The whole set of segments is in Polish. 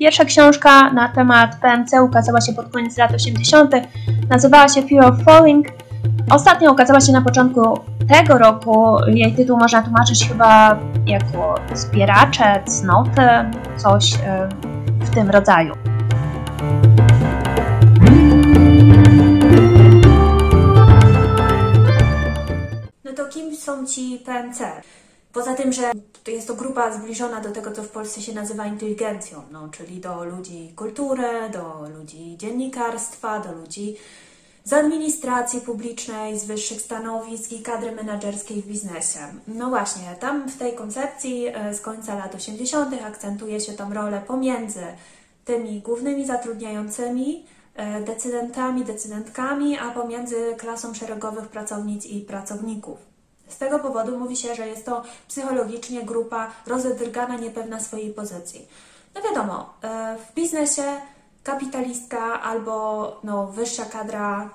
Pierwsza książka na temat PMC ukazała się pod koniec lat 80. Nazywała się Fear of Falling. Ostatnio ukazała się na początku tego roku. Jej tytuł można tłumaczyć chyba jako zbieracze, cnoty, coś e, w tym rodzaju. No to kim są ci PMC? Poza tym, że jest to grupa zbliżona do tego, co w Polsce się nazywa inteligencją, no, czyli do ludzi kultury, do ludzi dziennikarstwa, do ludzi z administracji publicznej, z wyższych stanowisk i kadry menedżerskiej w biznesie. No właśnie, tam w tej koncepcji e, z końca lat 80. akcentuje się tą rolę pomiędzy tymi głównymi zatrudniającymi, e, decydentami, decydentkami, a pomiędzy klasą szeregowych pracownic i pracowników. Z tego powodu mówi się, że jest to psychologicznie grupa rozedrgana, niepewna swojej pozycji. No wiadomo, e, w biznesie kapitalistka albo no, wyższa kadra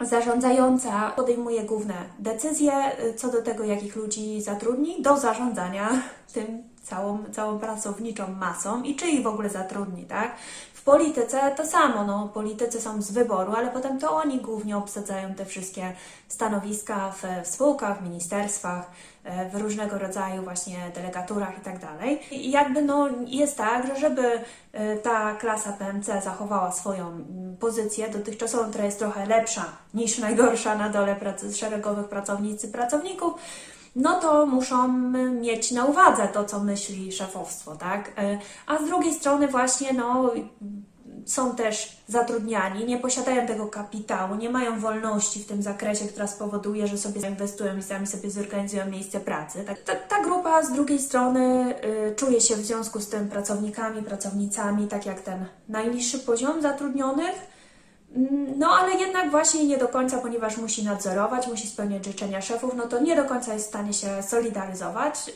zarządzająca podejmuje główne decyzje e, co do tego, jakich ludzi zatrudni, do zarządzania tym całą, całą pracowniczą masą i czy ich w ogóle zatrudni, tak? Polityce to samo, no, politycy są z wyboru, ale potem to oni głównie obsadzają te wszystkie stanowiska w, w spółkach, w ministerstwach, e, w różnego rodzaju właśnie delegaturach i tak. I jakby no jest tak, że żeby e, ta klasa PMC zachowała swoją pozycję dotychczasową, która jest trochę lepsza niż najgorsza na dole pracy, szeregowych pracownicy, pracowników, no to muszą mieć na uwadze to, co myśli szefostwo, tak? E, a z drugiej strony właśnie, no, są też zatrudniani, nie posiadają tego kapitału, nie mają wolności w tym zakresie, która spowoduje, że sobie inwestują i sami sobie zorganizują miejsce pracy. Tak, ta, ta grupa z drugiej strony y, czuje się w związku z tym pracownikami, pracownicami, tak jak ten najniższy poziom zatrudnionych, no ale jednak właśnie nie do końca, ponieważ musi nadzorować, musi spełniać życzenia szefów, no to nie do końca jest w stanie się solidaryzować.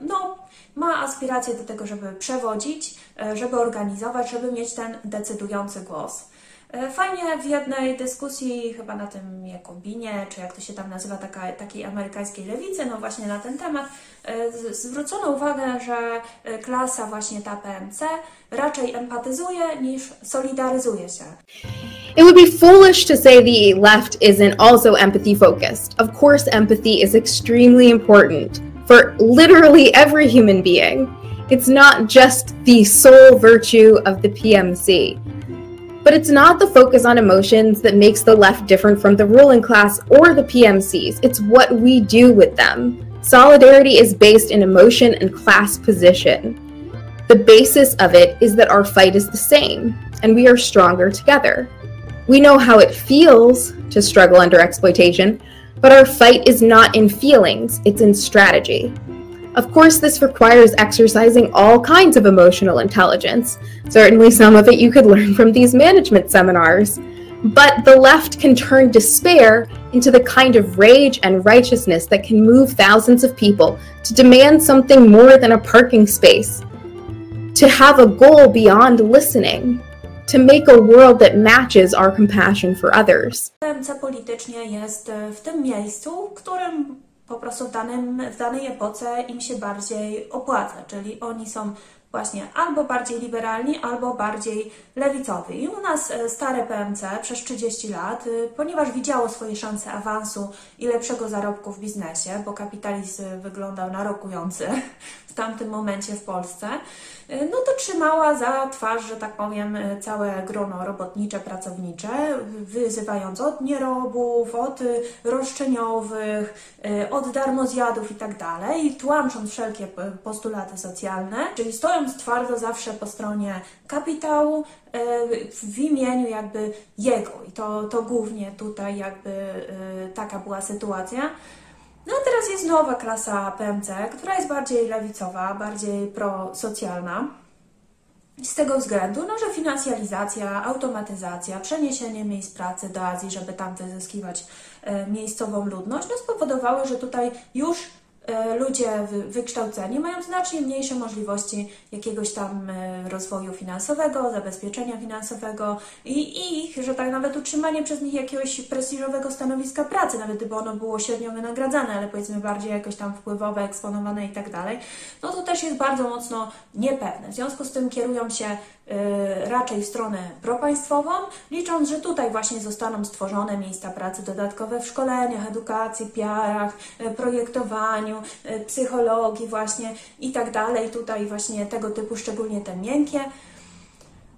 No, ma aspiracje do tego, żeby przewodzić, e, żeby organizować, żeby mieć ten decydujący głos. E, fajnie w jednej dyskusji, chyba na tym Jakobinie, czy jak to się tam nazywa, taka, takiej amerykańskiej lewicy, no właśnie na ten temat, e, zwrócono uwagę, że klasa właśnie ta PMC raczej empatyzuje niż solidaryzuje się. It would be foolish to say the left isn't also empathy focused. Of course, empathy is extremely important for literally every human being. It's not just the sole virtue of the PMC. But it's not the focus on emotions that makes the left different from the ruling class or the PMCs. It's what we do with them. Solidarity is based in emotion and class position. The basis of it is that our fight is the same, and we are stronger together. We know how it feels to struggle under exploitation, but our fight is not in feelings, it's in strategy. Of course, this requires exercising all kinds of emotional intelligence. Certainly, some of it you could learn from these management seminars. But the left can turn despair into the kind of rage and righteousness that can move thousands of people to demand something more than a parking space, to have a goal beyond listening, to make a world that matches our compassion for others. Politycznie jest e, w tym miejscu, którym po prostu w, danym, w danej epoce im się bardziej opłaca, czyli oni są właśnie albo bardziej liberalni, albo bardziej lewicowi. I u nas e, stare PMC przez 30 lat, e, ponieważ widziało swoje szanse awansu i lepszego zarobku w biznesie, bo kapitalizm wyglądał na rokujący w tamtym momencie w Polsce, no to trzymała za twarz, że tak powiem, całe grono robotnicze, pracownicze, wyzywając od nierobów, od roszczeniowych, od darmozjadów i tak tłamcząc wszelkie postulaty socjalne, czyli stojąc twardo zawsze po stronie kapitału, w imieniu jakby jego. I to, to głównie tutaj jakby taka była sytuacja. No a teraz jest nowa klasa PMC, która jest bardziej lewicowa, bardziej prosocjalna. Z tego względu, no, że finansjalizacja, automatyzacja, przeniesienie miejsc pracy do Azji, żeby tam wyzyskiwać e, miejscową ludność, no, spowodowały, że tutaj już ludzie wykształceni mają znacznie mniejsze możliwości jakiegoś tam e, rozwoju finansowego, zabezpieczenia finansowego i ich, że tak nawet utrzymanie przez nich jakiegoś prestiżowego stanowiska pracy, nawet gdyby ono było średnio wynagradzane, ale powiedzmy bardziej jakoś tam wpływowe, eksponowane i tak dalej, no to też jest bardzo mocno niepewne. W związku z tym kierują się raczej w stronę propaństwową, licząc, że tutaj właśnie zostaną stworzone miejsca pracy dodatkowe w szkoleniach, edukacji, PR-ach, y, projektowaniu, y, psychologii właśnie i tak dalej. Tutaj właśnie tego typu, szczególnie te miękkie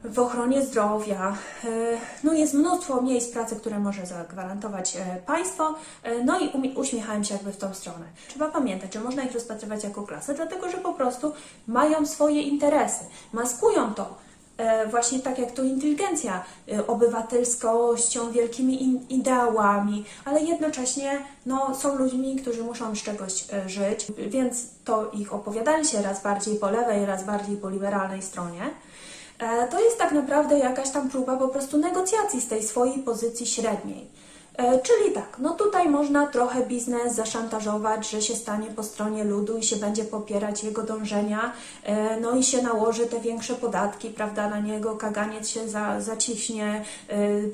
w ochronie zdrowia. No jest mnóstwo miejsc pracy, które może zagwarantować państwo, no i uśmiechałem się jakby w tą stronę. Trzeba pamiętać, że można ich rozpatrywać jako klasę, dlatego że po prostu mają swoje interesy, maskują to E, właśnie tak jak to inteligencja, e, obywatelskością, wielkimi ideałami, ale jednocześnie no, są ludźmi, którzy muszą z czegoś e, żyć, więc to ich opowiadanie się raz bardziej po lewej, raz bardziej po liberalnej stronie. To jest tak naprawdę jakaś tam próba po prostu negocjacji z tej swojej pozycji średniej. E, czyli tak, no tutaj można trochę biznes zaszantażować, że się stanie po stronie ludu i się będzie popierać jego dążenia, e, no i się nałoży te większe podatki, prawda, na niego, kaganiec się za, zaciśnie,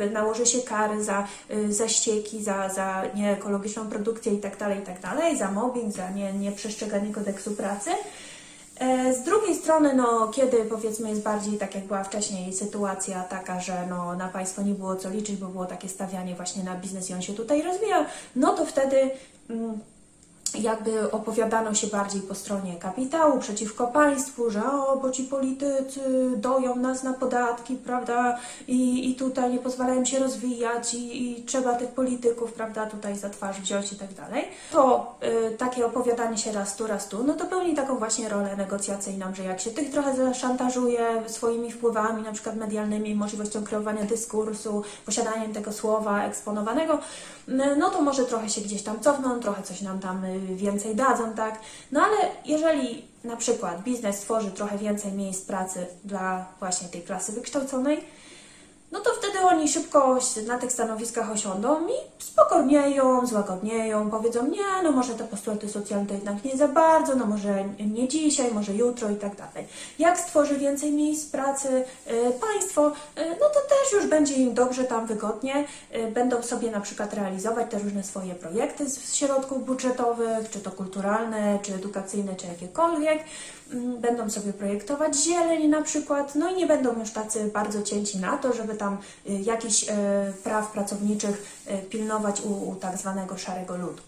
e, nałoży się kary za, za ścieki, za, za nieekologiczną produkcję itd., tak itd., tak za mobbing, za nie, nieprzestrzeganie kodeksu pracy. E, z drugiej strony, no, kiedy powiedzmy jest bardziej tak jak była wcześniej sytuacja taka, że no, na państwo nie było co liczyć, bo było takie stawianie właśnie na biznes i on się tutaj rozwijał, no to wtedy mm, jakby opowiadano się bardziej po stronie kapitału, przeciwko państwu, że o, bo ci politycy doją nas na podatki, prawda, i, i tutaj nie pozwalają się rozwijać i, i trzeba tych polityków, prawda, tutaj za twarz wziąć i tak dalej. To y, takie opowiadanie się raz tu, raz tu, no to pełni taką właśnie rolę negocjacyjną, że jak się tych trochę zaszantażuje swoimi wpływami, na przykład medialnymi, możliwością kreowania dyskursu, posiadaniem tego słowa eksponowanego, no to może trochę się gdzieś tam cofną, trochę coś nam tam y, więcej dadzą, tak? No ale jeżeli na przykład biznes tworzy trochę więcej miejsc pracy dla właśnie tej klasy wykształconej, no to wtedy oni szybko na tych stanowiskach osiądą i spokojnieją, złagodnieją, powiedzą, nie, no może te postulaty socjalne to jednak nie za bardzo, no może nie dzisiaj, może jutro i tak dalej. Jak stworzy więcej miejsc pracy y, państwo, y, no to też już będzie im dobrze tam wygodnie, y, będą sobie na przykład realizować te różne swoje projekty z środków budżetowych, czy to kulturalne, czy edukacyjne, czy jakiekolwiek, będą sobie projektować zieleń na przykład, no i nie będą już tacy bardzo cięci na to, żeby tam y, jakichś y, praw pracowniczych y, pilnować u, u tak zwanego szarego ludu.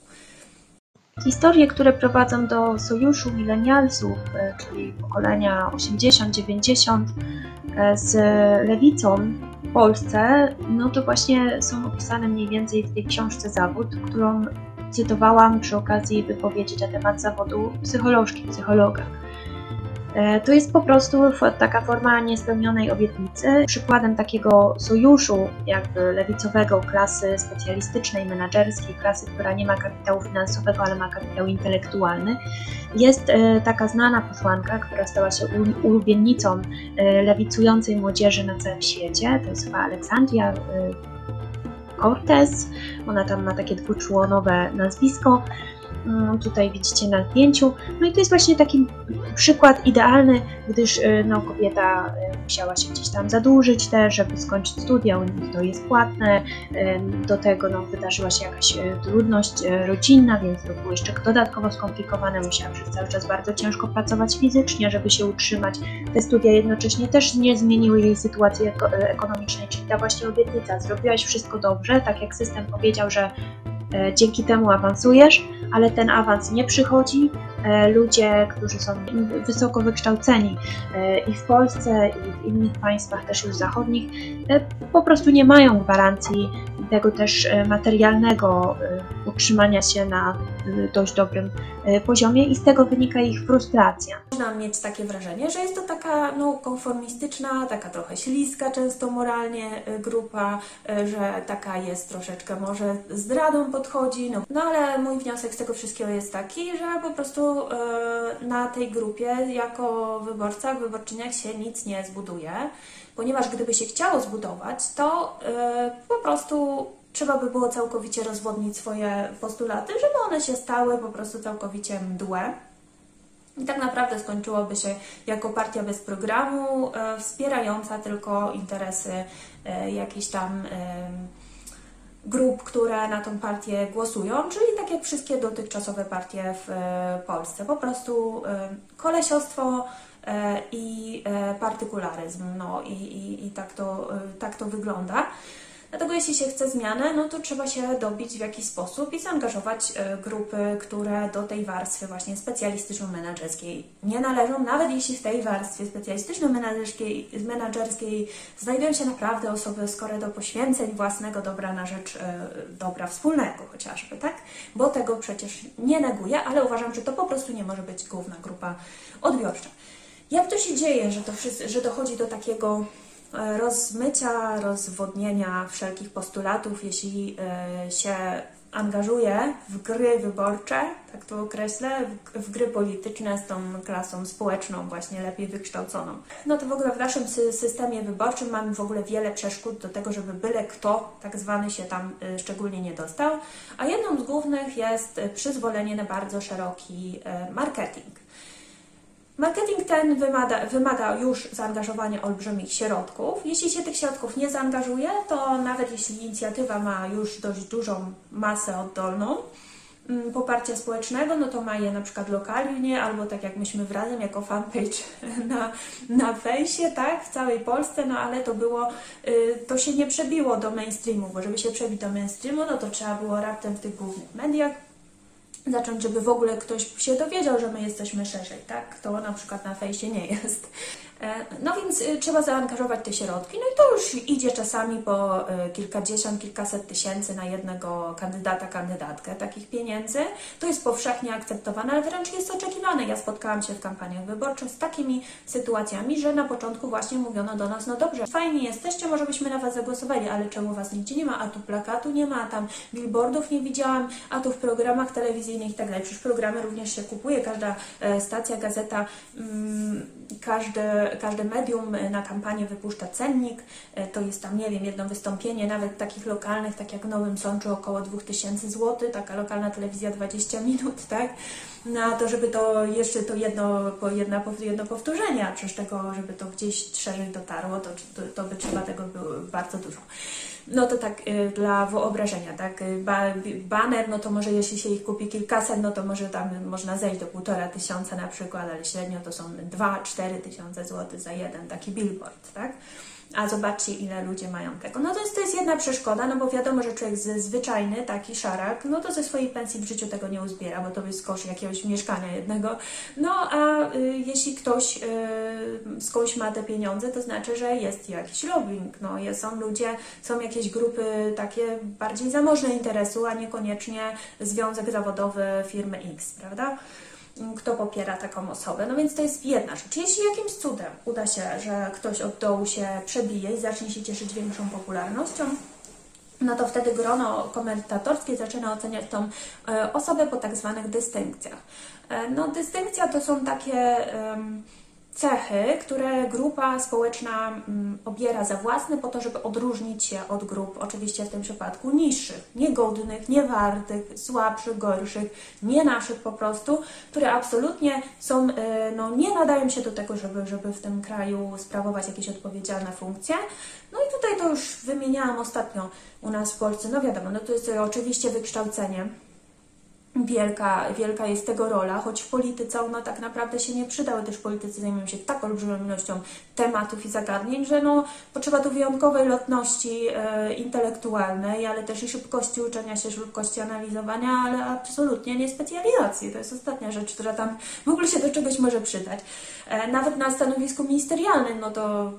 Historie, które prowadzą do sojuszu milenialsów, czyli pokolenia 80-90 z lewicą w Polsce, no to właśnie są opisane mniej więcej w tej książce Zawód, którą cytowałam przy okazji wypowiedzi na temat zawodu psycholożki, psychologa. E, to jest po prostu taka forma niespełnionej obietnicy. Przykładem takiego sojuszu jakby lewicowego klasy specjalistycznej, menedżerskiej, klasy, która nie ma kapitału finansowego, ale ma kapitał intelektualny, jest e, taka znana posłanka, która stała się ulubienicą e, lewicującej młodzieży na całym świecie. To jest chyba Aleksandria Cortez. Ona tam ma takie dwuczłonowe nazwisko. Mm, tutaj widzicie na zdjęciu. No i to jest właśnie taki przykład idealny, gdyż y, no, kobieta y, musiała się gdzieś tam zadłużyć też, żeby skończyć studia, u to jest płatne, y, do tego no, wydarzyła się jakaś trudność rodzinna, więc to było jeszcze dodatkowo skomplikowane, musiała przez cały czas bardzo ciężko pracować fizycznie, żeby się utrzymać. Te studia jednocześnie też nie zmieniły jej sytuacji ekonomicznej, czyli ta właśnie obietnica, zrobiłaś wszystko dobrze, tak jak system powiedział, że dzięki temu awansujesz, ale ten awans nie przychodzi. E, ludzie, którzy są wysoko wykształceni e, i w Polsce, i w innych państwach też już zachodnich, e, po prostu nie mają gwarancji tego też materialnego utrzymania się na dość dobrym poziomie i z tego wynika ich frustracja. Można mieć takie wrażenie, że jest to taka no, konformistyczna, taka trochę śliska często moralnie grupa, że taka jest troszeczkę może zdradą podchodzi, no, no ale mój wniosek z tego wszystkiego jest taki, że po prostu e, na tej grupie jako wyborca, wyborczyniach się nic nie zbuduje, ponieważ gdyby się chciało zbudować, to e, po prostu trzeba by było całkowicie rozwodnić swoje postulaty, żeby one się stały po prostu całkowicie mdłe. I tak naprawdę skończyłoby się jako partia bez programu, e, wspierająca tylko interesy jakichś tam grup, które na tą partię głosują, czyli tak jak wszystkie dotychczasowe partie w e, Polsce. Po prostu e, kolesiostwo e, i partykularyzm. No i, i, i tak, to, tak to wygląda. Dlatego jeśli się chce zmianę, no to trzeba się dobić w jakiś sposób i zaangażować e, grupy, które do tej warstwy właśnie specjalistyczno-menedżerskiej nie należą, nawet jeśli w tej warstwie specjalistyczno-menedżerskiej menedżerskiej znajdują się naprawdę osoby skore do poświęceń własnego dobra na rzecz e, dobra wspólnego chociażby, tak? Bo tego przecież nie neguję, ale uważam, że to po prostu nie może być główna grupa odbiorcza. Jak to się dzieje, że, to wszyscy, że dochodzi do takiego rozmycia, rozwodnienia wszelkich postulatów, jeśli e, się angażuje w gry wyborcze, tak to określę, w, gry polityczne z tą klasą społeczną, właśnie lepiej wykształconą. No to w ogóle w naszym sy- systemie wyborczym mamy w ogóle wiele przeszkód do tego, żeby byle kto tak zwany się tam y, szczególnie nie dostał, a jedną z głównych jest przyzwolenie na bardzo szeroki marketing. Marketing ten wymaga, wymaga już zaangażowania olbrzymich środków. Jeśli się tych środków nie zaangażuje, to nawet jeśli inicjatywa ma już dość dużą masę oddolną mm, poparcia społecznego, no to ma je na przykład lokalnie, albo tak jak myśmy razem jako fanpage na, na fejsie, tak, w całej Polsce, no ale to było, y, to się nie przebiło do mainstreamu, bo żeby się przebić do mainstreamu, no to trzeba było raptem w tych głównych mediach zacząć, żeby w ogóle ktoś się dowiedział, że my jesteśmy szerzej, tak? To na przykład na fejsie nie jest. E, No więc y, trzeba zaangażować te środki, no i to już idzie czasami po y, kilkadziesiąt, kilkaset tysięcy na jednego kandydata, kandydatkę takich pieniędzy. To jest powszechnie akceptowane, ale wręcz jest oczekiwane. Ja spotkałam się w kampaniach wyborczych z takimi sytuacjami, że na początku właśnie mówiono do nas, no dobrze, fajni jesteście, może byśmy na Was zagłosowali, ale czemu Was nigdzie nie ma, a tu plakatu nie ma, a tam billboardów nie widziałam, a tu w programach telewizyjnych i tak dalej. Przecież programy również się kupuje, każda e, stacja, gazeta, mm, każde, każde medium na kampanię wypuszcza cennik, e, to jest tam, nie wiem, jedno wystąpienie, nawet takich lokalnych, tak jak w Nowym Sączu około 2000 zł, taka lokalna telewizja 20 minut, tak? Na to, żeby to jeszcze to jedno, po jedno, jedno powtórzenie, a przecież tego, żeby to gdzieś szerzej dotarło, to, to, to by trzeba tego było bardzo dużo. No to tak y, dla wyobrażenia, tak? y, Ba, baner, no to może jeśli się ich kupi kilkaset, no to może tam można zejść do półtora tysiąca na przykład, ale średnio to są 2-4 tysiące złotych za jeden taki billboard, tak? A zobaczcie, ile ludzie mają tego. No to jest, to jest jedna przeszkoda, no bo wiadomo, że człowiek zwyczajny, taki szarak, no to ze swojej pensji w życiu tego nie uzbiera, bo to jest koszt jakiegoś mieszkania jednego. No a y, jeśli ktoś y, skądś ma te pieniądze, to znaczy, że jest jakiś lobbying. No, jest, są ludzie, są jakieś grupy takie bardziej zamożne interesu, a niekoniecznie związek zawodowy firmy X, prawda? Kto popiera taką osobę. No więc to jest jedna rzecz. Jeśli jakimś cudem uda się, że ktoś od dołu się przebije i zacznie się cieszyć większą popularnością, no to wtedy grono komentatorskie zaczyna oceniać tą e, osobę po tak zwanych dystynkcjach. E, no dystynkcja to są takie em, cechy, które grupa społeczna mm, obiera za własne po to, żeby odróżnić się od grup, oczywiście w tym przypadku niższych, niegodnych, niewartych, słabszych, gorszych, nie naszych po prostu, które absolutnie są, e, no nie nadają się do tego, żeby, żeby w tym kraju sprawować jakieś odpowiedzialne funkcje. No i tutaj to już wymieniałam ostatnio u nas w Polsce, no wiadomo, no to jest oczywiście wykształcenie, Wielka, wielka jest tego rola, choć w polityce ona tak naprawdę się nie przyda, też politycy zajmują się tak olbrzymią ilością tematów i zagadnień, że no, potrzeba tu wyjątkowej lotności e, intelektualnej, ale też i szybkości uczenia się, szybkości analizowania, ale absolutnie nie specjalizacji. To jest ostatnia rzecz, która tam w ogóle się do czegoś może przydać. E, nawet na stanowisku ministerialnym, no to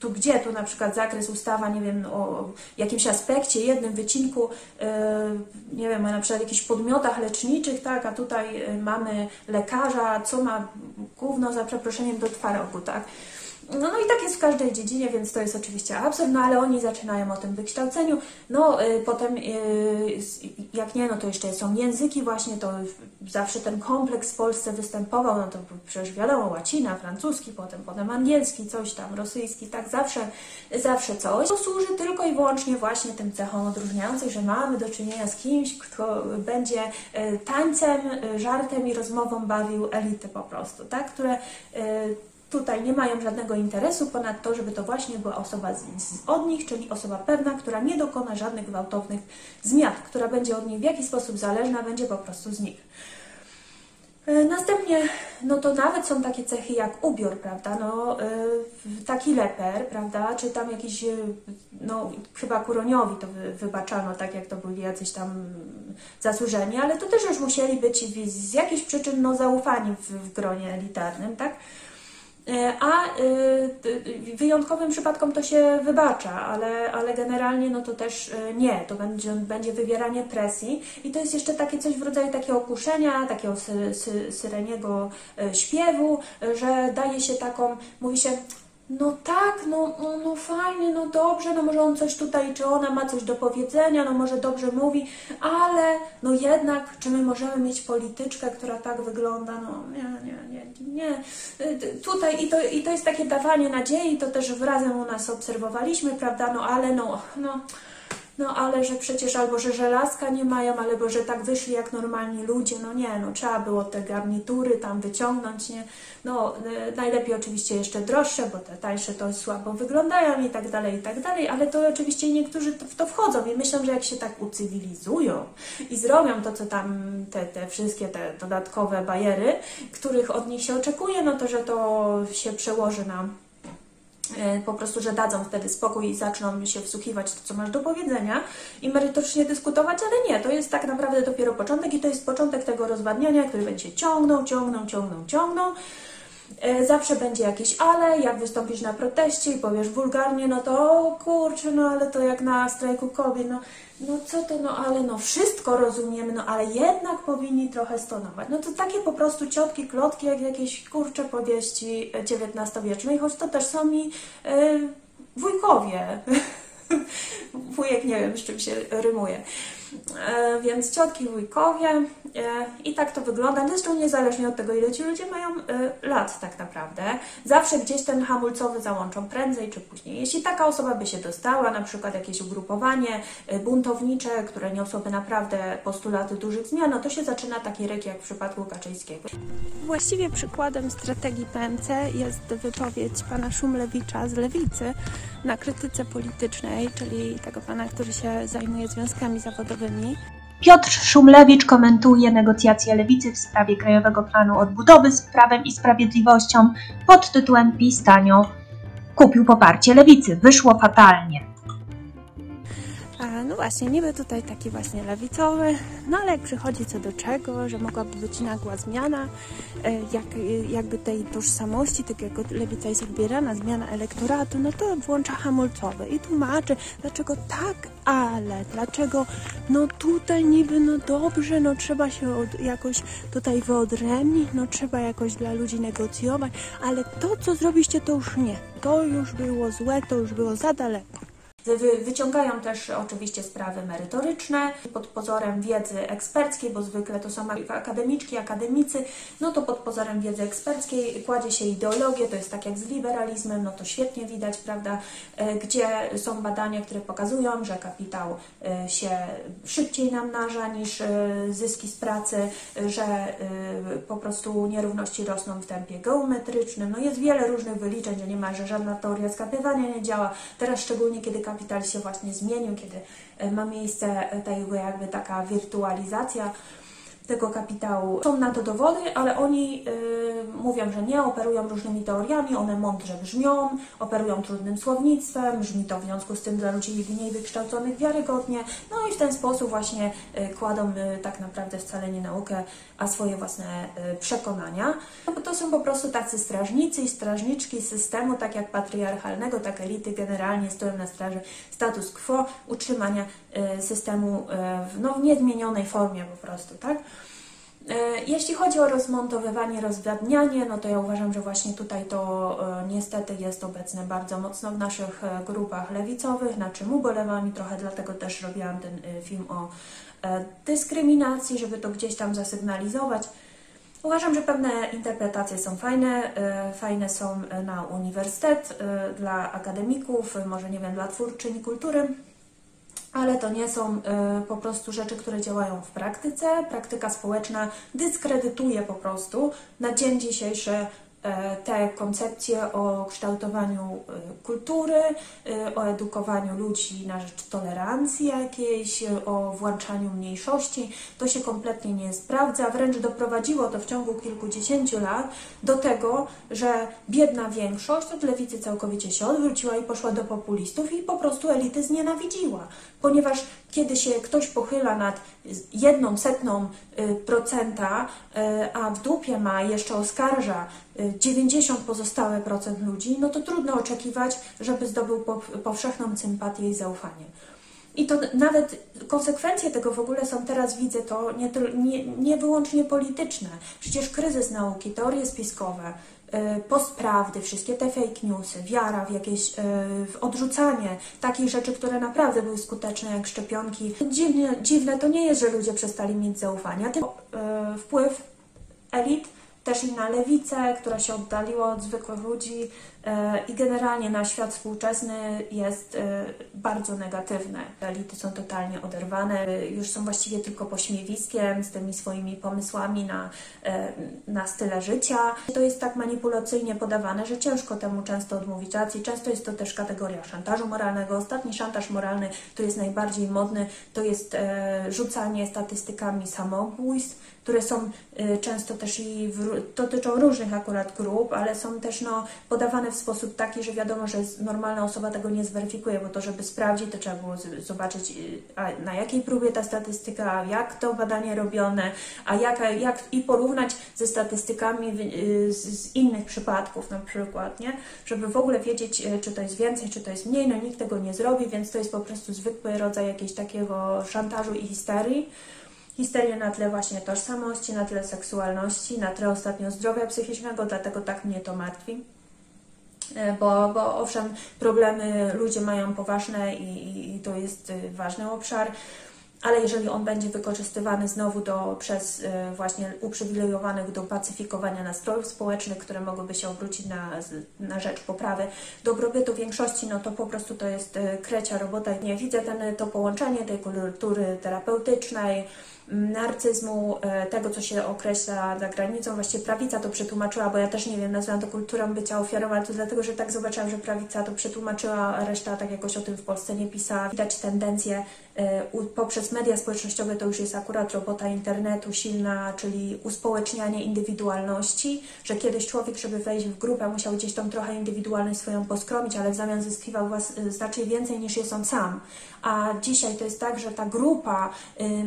tu gdzie, tu na przykład zakres ustawa, nie wiem, o jakimś aspekcie, jednym wycinku, e, nie wiem, na przykład jakichś podmiotach leczniczych, tak, a tutaj y, mamy lekarza, co ma gówno za przeproszeniem do twarogu, tak. No, no i tak jest w każdej dziedzinie, więc to jest oczywiście absurd, no ale oni zaczynają o tym wykształceniu. No y, potem, y, jak nie, no to jeszcze są języki właśnie, to zawsze ten kompleks w Polsce występował, no to przecież wiadomo, łacina, francuski, potem, potem angielski, coś tam, rosyjski, tak, zawsze, zawsze coś. To służy tylko i wyłącznie właśnie tym cechom odróżniającym, że mamy do czynienia z kimś, kto będzie y, tańcem, żartem i rozmową bawił elity po prostu, tak, które tutaj nie mają żadnego interesu ponad to, żeby to właśnie była osoba z, od nich, czyli osoba pewna, która nie dokona żadnych gwałtownych zmian, która będzie od nich w jakiś sposób zależna, będzie po prostu z nich. E, następnie, no to nawet są takie cechy jak ubiór, prawda, no yy, taki leper, prawda, czy tam jakiś, e, no chyba Kuroniowi to wy, wybaczano, tak jak to byli jacyś tam zasłużeni, ale to też już musieli być z, jakichś przyczyn, no zaufani w, w gronie elitarnym, tak, E, a y, wyjątkowym przypadkom to się wybacza, ale, ale generalnie no to też y, nie, to będzie, będzie wywieranie presji. I to jest jeszcze takie coś w rodzaju takiego kuszenia, takiego sy, sy, syreniego śpiewu, że daje się taką, mówi się no tak, no, no, no fajnie, no dobrze, no może on coś tutaj, czy ona ma coś do powiedzenia, no może dobrze mówi, ale no jednak, czy my możemy mieć polityczkę, która tak wygląda, no nie, nie, nie, nie. Tutaj i to, i to jest takie dawanie nadziei, to też razem u nas obserwowaliśmy, prawda, no ale no, no no ale że przecież albo że żelazka nie mają, albo że tak wyszli jak normalni ludzie, no nie, no trzeba było te garnitury tam wyciągnąć, nie, no y, najlepiej oczywiście jeszcze droższe, bo te tańsze to słabo wyglądają i tak dalej, i tak dalej, ale to oczywiście niektórzy w to wchodzą i myślą, że jak się tak ucywilizują i zrobią to, co tam, te, te wszystkie te dodatkowe bajery, których od nich się oczekuje, no to, że to się przełoży na E, po prostu, że dadzą wtedy spokój i zaczną się wsłuchiwać to, co masz do powiedzenia i merytorycznie dyskutować, ale nie, to jest tak naprawdę dopiero początek i to jest początek tego rozwadniania, który będzie ciągnął, ciągnął, ciągnął, ciągnął. E, zawsze będzie jakieś ale, jak wystąpisz na proteście i powiesz wulgarnie, no to kurczę, no ale to jak na strajku kobiet, no no co to, no ale no wszystko rozumiemy, no ale jednak powinni trochę stonować. No to takie po prostu ciotki, klotki, jak jakieś kurcze powieści XIX-wiecznej, choć to też są mi yy, wujkowie. Wujek nie wiem, z czym się rymuje. E, więc ciotki, wujkowie e, i tak to wygląda. Zresztą niezależnie od tego, ile ci ludzie mają e, lat tak naprawdę, zawsze gdzieś ten hamulcowy załączą prędzej czy później. Jeśli taka osoba by się dostała, na przykład jakieś ugrupowanie buntownicze, które niosłoby naprawdę postulaty dużych zmian, no to się zaczyna taki ryk jak w przypadku Kaczyńskiego. Właściwie przykładem strategii PMC jest wypowiedź pana Szumlewicza z Lewicy na krytyce politycznej, czyli tego pana, który się zajmuje związkami zawodowymi Piotr Szumlewicz komentuje negocjacje Lewicy w sprawie Krajowego Planu Odbudowy z Prawem i Sprawiedliwością pod tytułem PiS kupił poparcie Lewicy. Wyszło fatalnie. No właśnie, niby tutaj taki właśnie lewicowy, no ale jak przychodzi co do czego, że mogłaby być nagła zmiana, e, jak, jakby tej tożsamości, tak jak lewica jest odbierana, zmiana elektoratu, no to włącza hamulcowy i tłumaczy, dlaczego tak, ale, dlaczego no tutaj niby, no dobrze, no trzeba się od, jakoś tutaj wyodrębnić, no trzeba jakoś dla ludzi negocjować, ale to, co zrobiliście, to już nie, to już było złe, to już było za daleko. Wyciągają też oczywiście sprawy merytoryczne pod pozorem wiedzy eksperckiej, bo zwykle to są akademiczki, akademicy, no to pod pozorem wiedzy eksperckiej kładzie się ideologię, to jest tak jak z liberalizmem, no to świetnie widać, prawda, e, gdzie są badania, które pokazują, że kapitał e, się szybciej namnaża niż e, zyski z pracy, że po prostu nierówności rosną w tempie geometrycznym, no jest wiele różnych wyliczeń, że niemalże żadna teoria skapywania nie działa, teraz szczególnie kiedy kapitał kapital się właśnie zmienił, kiedy e, ma miejsce e, tego jakby taka wirtualizacja tego kapitału. Są na to dowody, ale oni y, mówią, że nie, operują różnymi teoriami, one mądrze brzmią, operują trudnym słownictwem, brzmi to w związku z tym dla ludzi mniej wykształconych wiarygodnie, no i w ten sposób właśnie y, kładą y, tak naprawdę wcale nie naukę, a swoje własne y, przekonania. No bo to są po prostu tacy strażnicy i strażniczki systemu, tak jak patriarchalnego, tak elity generalnie stoją na straży status quo, utrzymania systemu y, w, no, w niezmienionej formie po prostu, tak? Jeśli chodzi o rozmontowywanie, rozwadnianie, no to ja uważam, że właśnie tutaj to niestety jest obecne bardzo mocno w naszych grupach lewicowych, na czym ubolewam i trochę dlatego też robiłam ten film o dyskryminacji, żeby to gdzieś tam zasygnalizować. Uważam, że pewne interpretacje są fajne. Fajne są na uniwersytet dla akademików, może nie wiem, dla twórczyni kultury, ale to nie są e, po prostu rzeczy, które działają w praktyce. Praktyka społeczna dyskredytuje po prostu na dzień dzisiejszy te koncepcje o kształtowaniu e, kultury, e, o edukowaniu ludzi na rzecz tolerancji jakiejś, o włączaniu mniejszości, to się kompletnie nie sprawdza. Wręcz doprowadziło to w ciągu kilkudziesięciu lat do tego, że biedna większość od lewicy całkowicie się odwróciła i poszła do populistów i po prostu elity znienawidziła, ponieważ kiedy się ktoś pochyla nad jedną setną y, procenta, y, a w dupie ma jeszcze oskarża 90 y, pozostałe procent ludzi, no to trudno oczekiwać, żeby zdobył powszechną sympatię i zaufanie. I to nawet konsekwencje tego w ogóle są teraz, widzę to, nie, nie, nie wyłącznie polityczne. Przecież kryzys nauki, teorie spiskowe, E, postprawdy, wszystkie te fake newsy, wiara w jakieś, e, w odrzucanie takich rzeczy, które naprawdę były skuteczne, jak szczepionki. Dziwne, dziwne to nie jest, że ludzie przestali mieć zaufania, tylko e, wpływ elit też i na lewicę, która się oddaliła od zwykłych ludzi i generalnie na świat współczesny jest e, bardzo negatywny. Elity są totalnie oderwane, e, już są właściwie tylko pośmiewiskiem z tymi swoimi pomysłami na, na style życia. To jest tak manipulacyjnie podawane, że ciężko temu często odmówić racji. Często jest to też kategoria szantażu moralnego. Ostatni szantaż moralny, który jest najbardziej modny, to jest rzucanie statystykami samobójstw, które są często też i w, dotyczą różnych akurat grup, ale są też no, podawane w sposób taki, że wiadomo, że normalna osoba tego nie zweryfikuje, bo to, żeby sprawdzić, to trzeba było zobaczyć, y, na jakiej próbie ta statystyka, jak to badanie robione, a jak, jak i porównać ze statystykami y, z innych przypadków na przykład, nie? Żeby w ogóle wiedzieć, czy to jest więcej, czy to jest mniej, no nikt tego nie zrobi, więc to jest po prostu zwykły rodzaj jakiegoś takiego szantażu i histerii histerię na tle właśnie tożsamości, na tle seksualności, na tle ostatnio zdrowia psychicznego, dlatego tak mnie to martwi. E, bo, bo owszem, problemy ludzie mają poważne i, i to jest y, ważny obszar, ale jeżeli on będzie wykorzystywany znowu do, przez y, właśnie uprzywilejowanych do pacyfikowania nastrojów społecznych, które mogłyby się obrócić na, na rzecz poprawy dobrobytu większości, no to po prostu to jest y, krecia robota. Nie widzę ten, to połączenie tej kultury terapeutycznej, narcyzmu, e, tego, co się określa za granicą. Właściwie prawica to przetłumaczyła, bo ja też nie wiem, nazywam to kulturą bycia ofiarą, ale to dlatego, że tak zobaczyłam, że prawica to przetłumaczyła, a reszta tak jakoś o tym w Polsce nie pisała. Widać tendencję e, poprzez media społecznościowe, to już jest akurat robota internetu silna, czyli uspołecznianie indywidualności, że kiedyś człowiek, żeby wejść w grupę, musiał gdzieś tą trochę indywidualność swoją poskromić, ale w zamian zyskiwał was, znacznie więcej niż jest on sam. A dzisiaj to jest tak, że ta grupa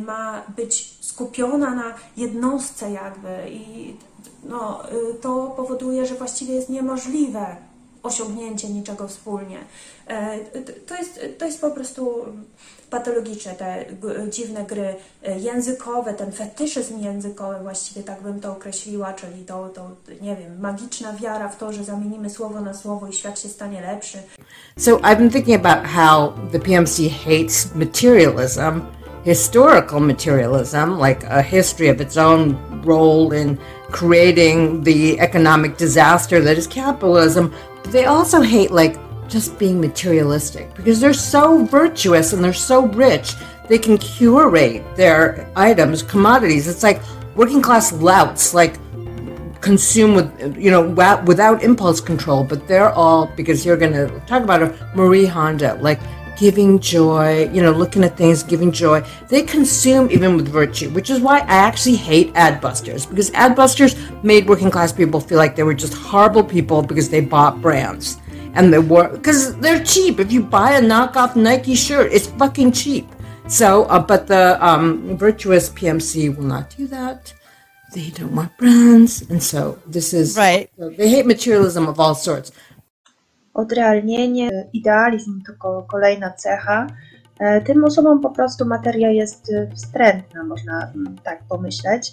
ma być skupiona na jednostce jakby i no, y, to powoduje, że właściwie jest niemożliwe osiągnięcie niczego wspólnie. E, to jest, to jest po prostu patologiczne, te dziwne gry e, językowe, ten fetyszyzm językowy, właściwie tak bym to określiła, czyli to, to, nie wiem, magiczna wiara w to, że zamienimy słowo na słowo i świat się stanie lepszy. So I've been thinking about how the PMC hates materialism, historical materialism, like a history of its own role in creating the economic disaster that is capitalism. But they also hate like just being materialistic because they're so virtuous and they're so rich. They can curate their items, commodities. It's like working class louts, like consume with, you know, without impulse control. But they're all, because you're going to talk about a Marie Honda, like giving joy, you know, looking at things, giving joy. They consume even with virtue, which is why I actually hate adbusters because adbusters made working class people feel like they were just horrible people because they bought brands and they were because they're cheap. If you buy a knockoff Nike shirt, it's fucking cheap. So, uh, but the um, virtuous PMC will not do that. They don't want brands, and so this is right. So they hate materialism of all sorts. Odrealnienie, idealizm to kolejna cecha. Tym osobom po prostu materia jest wstrętna, można tak pomyśleć.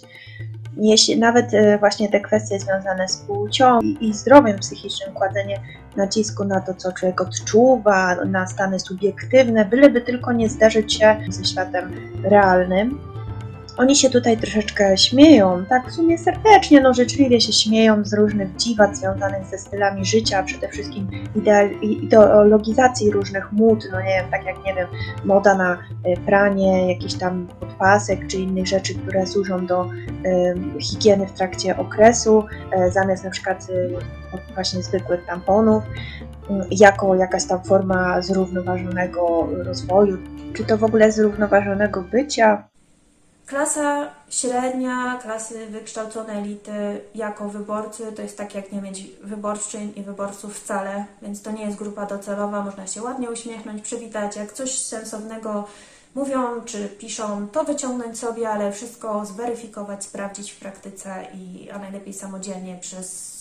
jeśli nawet e, właśnie te kwestie związane z płcią i zdrowiem psychicznym, kładzenie nacisku na to, co człowiek odczuwa, na stany subiektywne, byleby tylko nie zderzyć się ze światem realnym. Oni się tutaj troszeczkę śmieją, tak w sumie serdecznie, no życzliwie się śmieją z różnych dziwat związanych ze stylami życia, przede wszystkim ideologizacji różnych mód, no nie wiem, tak jak, nie wiem, moda na e, pranie, jakiś tam podpasek czy innych rzeczy, które służą do y, higieny w trakcie okresu, y, zamiast na przykład y, właśnie zwykłych tamponów, jako jakaś tam forma zrównoważonego rozwoju, czy to w ogóle zrównoważonego bycia, Klasa średnia, klasy wykształcone elity jako wyborcy to jest tak jak nie mieć wyborczyń i wyborców wcale, więc to nie jest grupa docelowa, można się ładnie uśmiechnąć, przywitać, jak coś sensownego mówią czy piszą, to wyciągnąć sobie, ale wszystko zweryfikować, sprawdzić w praktyce i a najlepiej samodzielnie przez,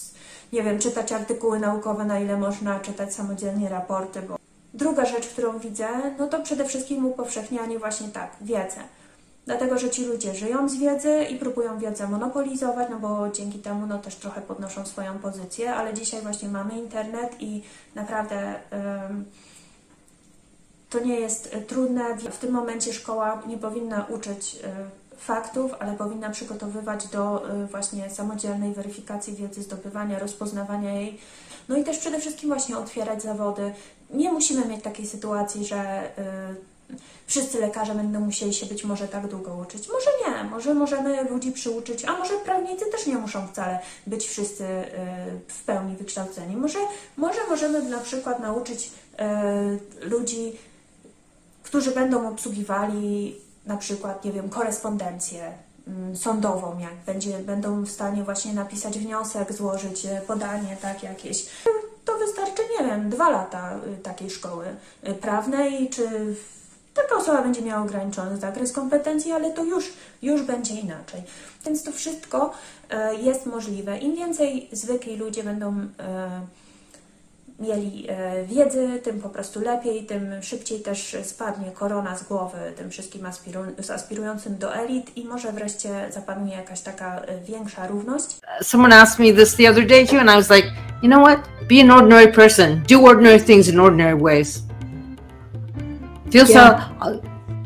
nie wiem, czytać artykuły naukowe, na ile można czytać samodzielnie raporty, bo druga rzecz, którą widzę, no to przede wszystkim upowszechnianie właśnie tak, wiedzę dlatego że ci ludzie żyją z wiedzy i próbują wiedzę monopolizować, no bo dzięki temu no, też trochę podnoszą swoją pozycję, ale dzisiaj właśnie mamy internet i naprawdę to nie jest trudne. W tym momencie szkoła nie powinna uczyć y, faktów, ale powinna przygotowywać do y, właśnie samodzielnej weryfikacji wiedzy, zdobywania, rozpoznawania jej. No i też przede wszystkim właśnie otwierać zawody. Nie musimy mieć takiej sytuacji, że wszyscy lekarze będą musieli się być może tak długo uczyć. Może nie, może możemy ludzi przyuczyć, a może prawnicy też nie muszą wcale być wszyscy y, w pełni wykształceni. Może, może możemy na przykład nauczyć y, ludzi, którzy będą obsługiwali na przykład, nie wiem, korespondencję mm, sądową, jak będzie, będą w stanie właśnie napisać wniosek, złożyć y, podanie, tak, jakieś. To wystarczy, nie wiem, dwa lata takiej szkoły prawnej, czy Taka osoba będzie miała ograniczony zakres kompetencji, ale to już, już będzie inaczej. Więc to wszystko e, jest możliwe. Im więcej zwykli ludzie będą e, mieli e, wiedzy, tym po prostu lepiej, tym szybciej też spadnie korona z głowy tym wszystkim aspiru aspirującym do elit i może wreszcie zapanuje jakaś taka większa równość. Someone asked me this the other day too and I was like, you know what? Be an ordinary person. Do ordinary things in ordinary ways. Feel yeah. sol- uh,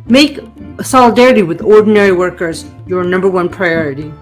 make solidarity with ordinary workers your number one priority.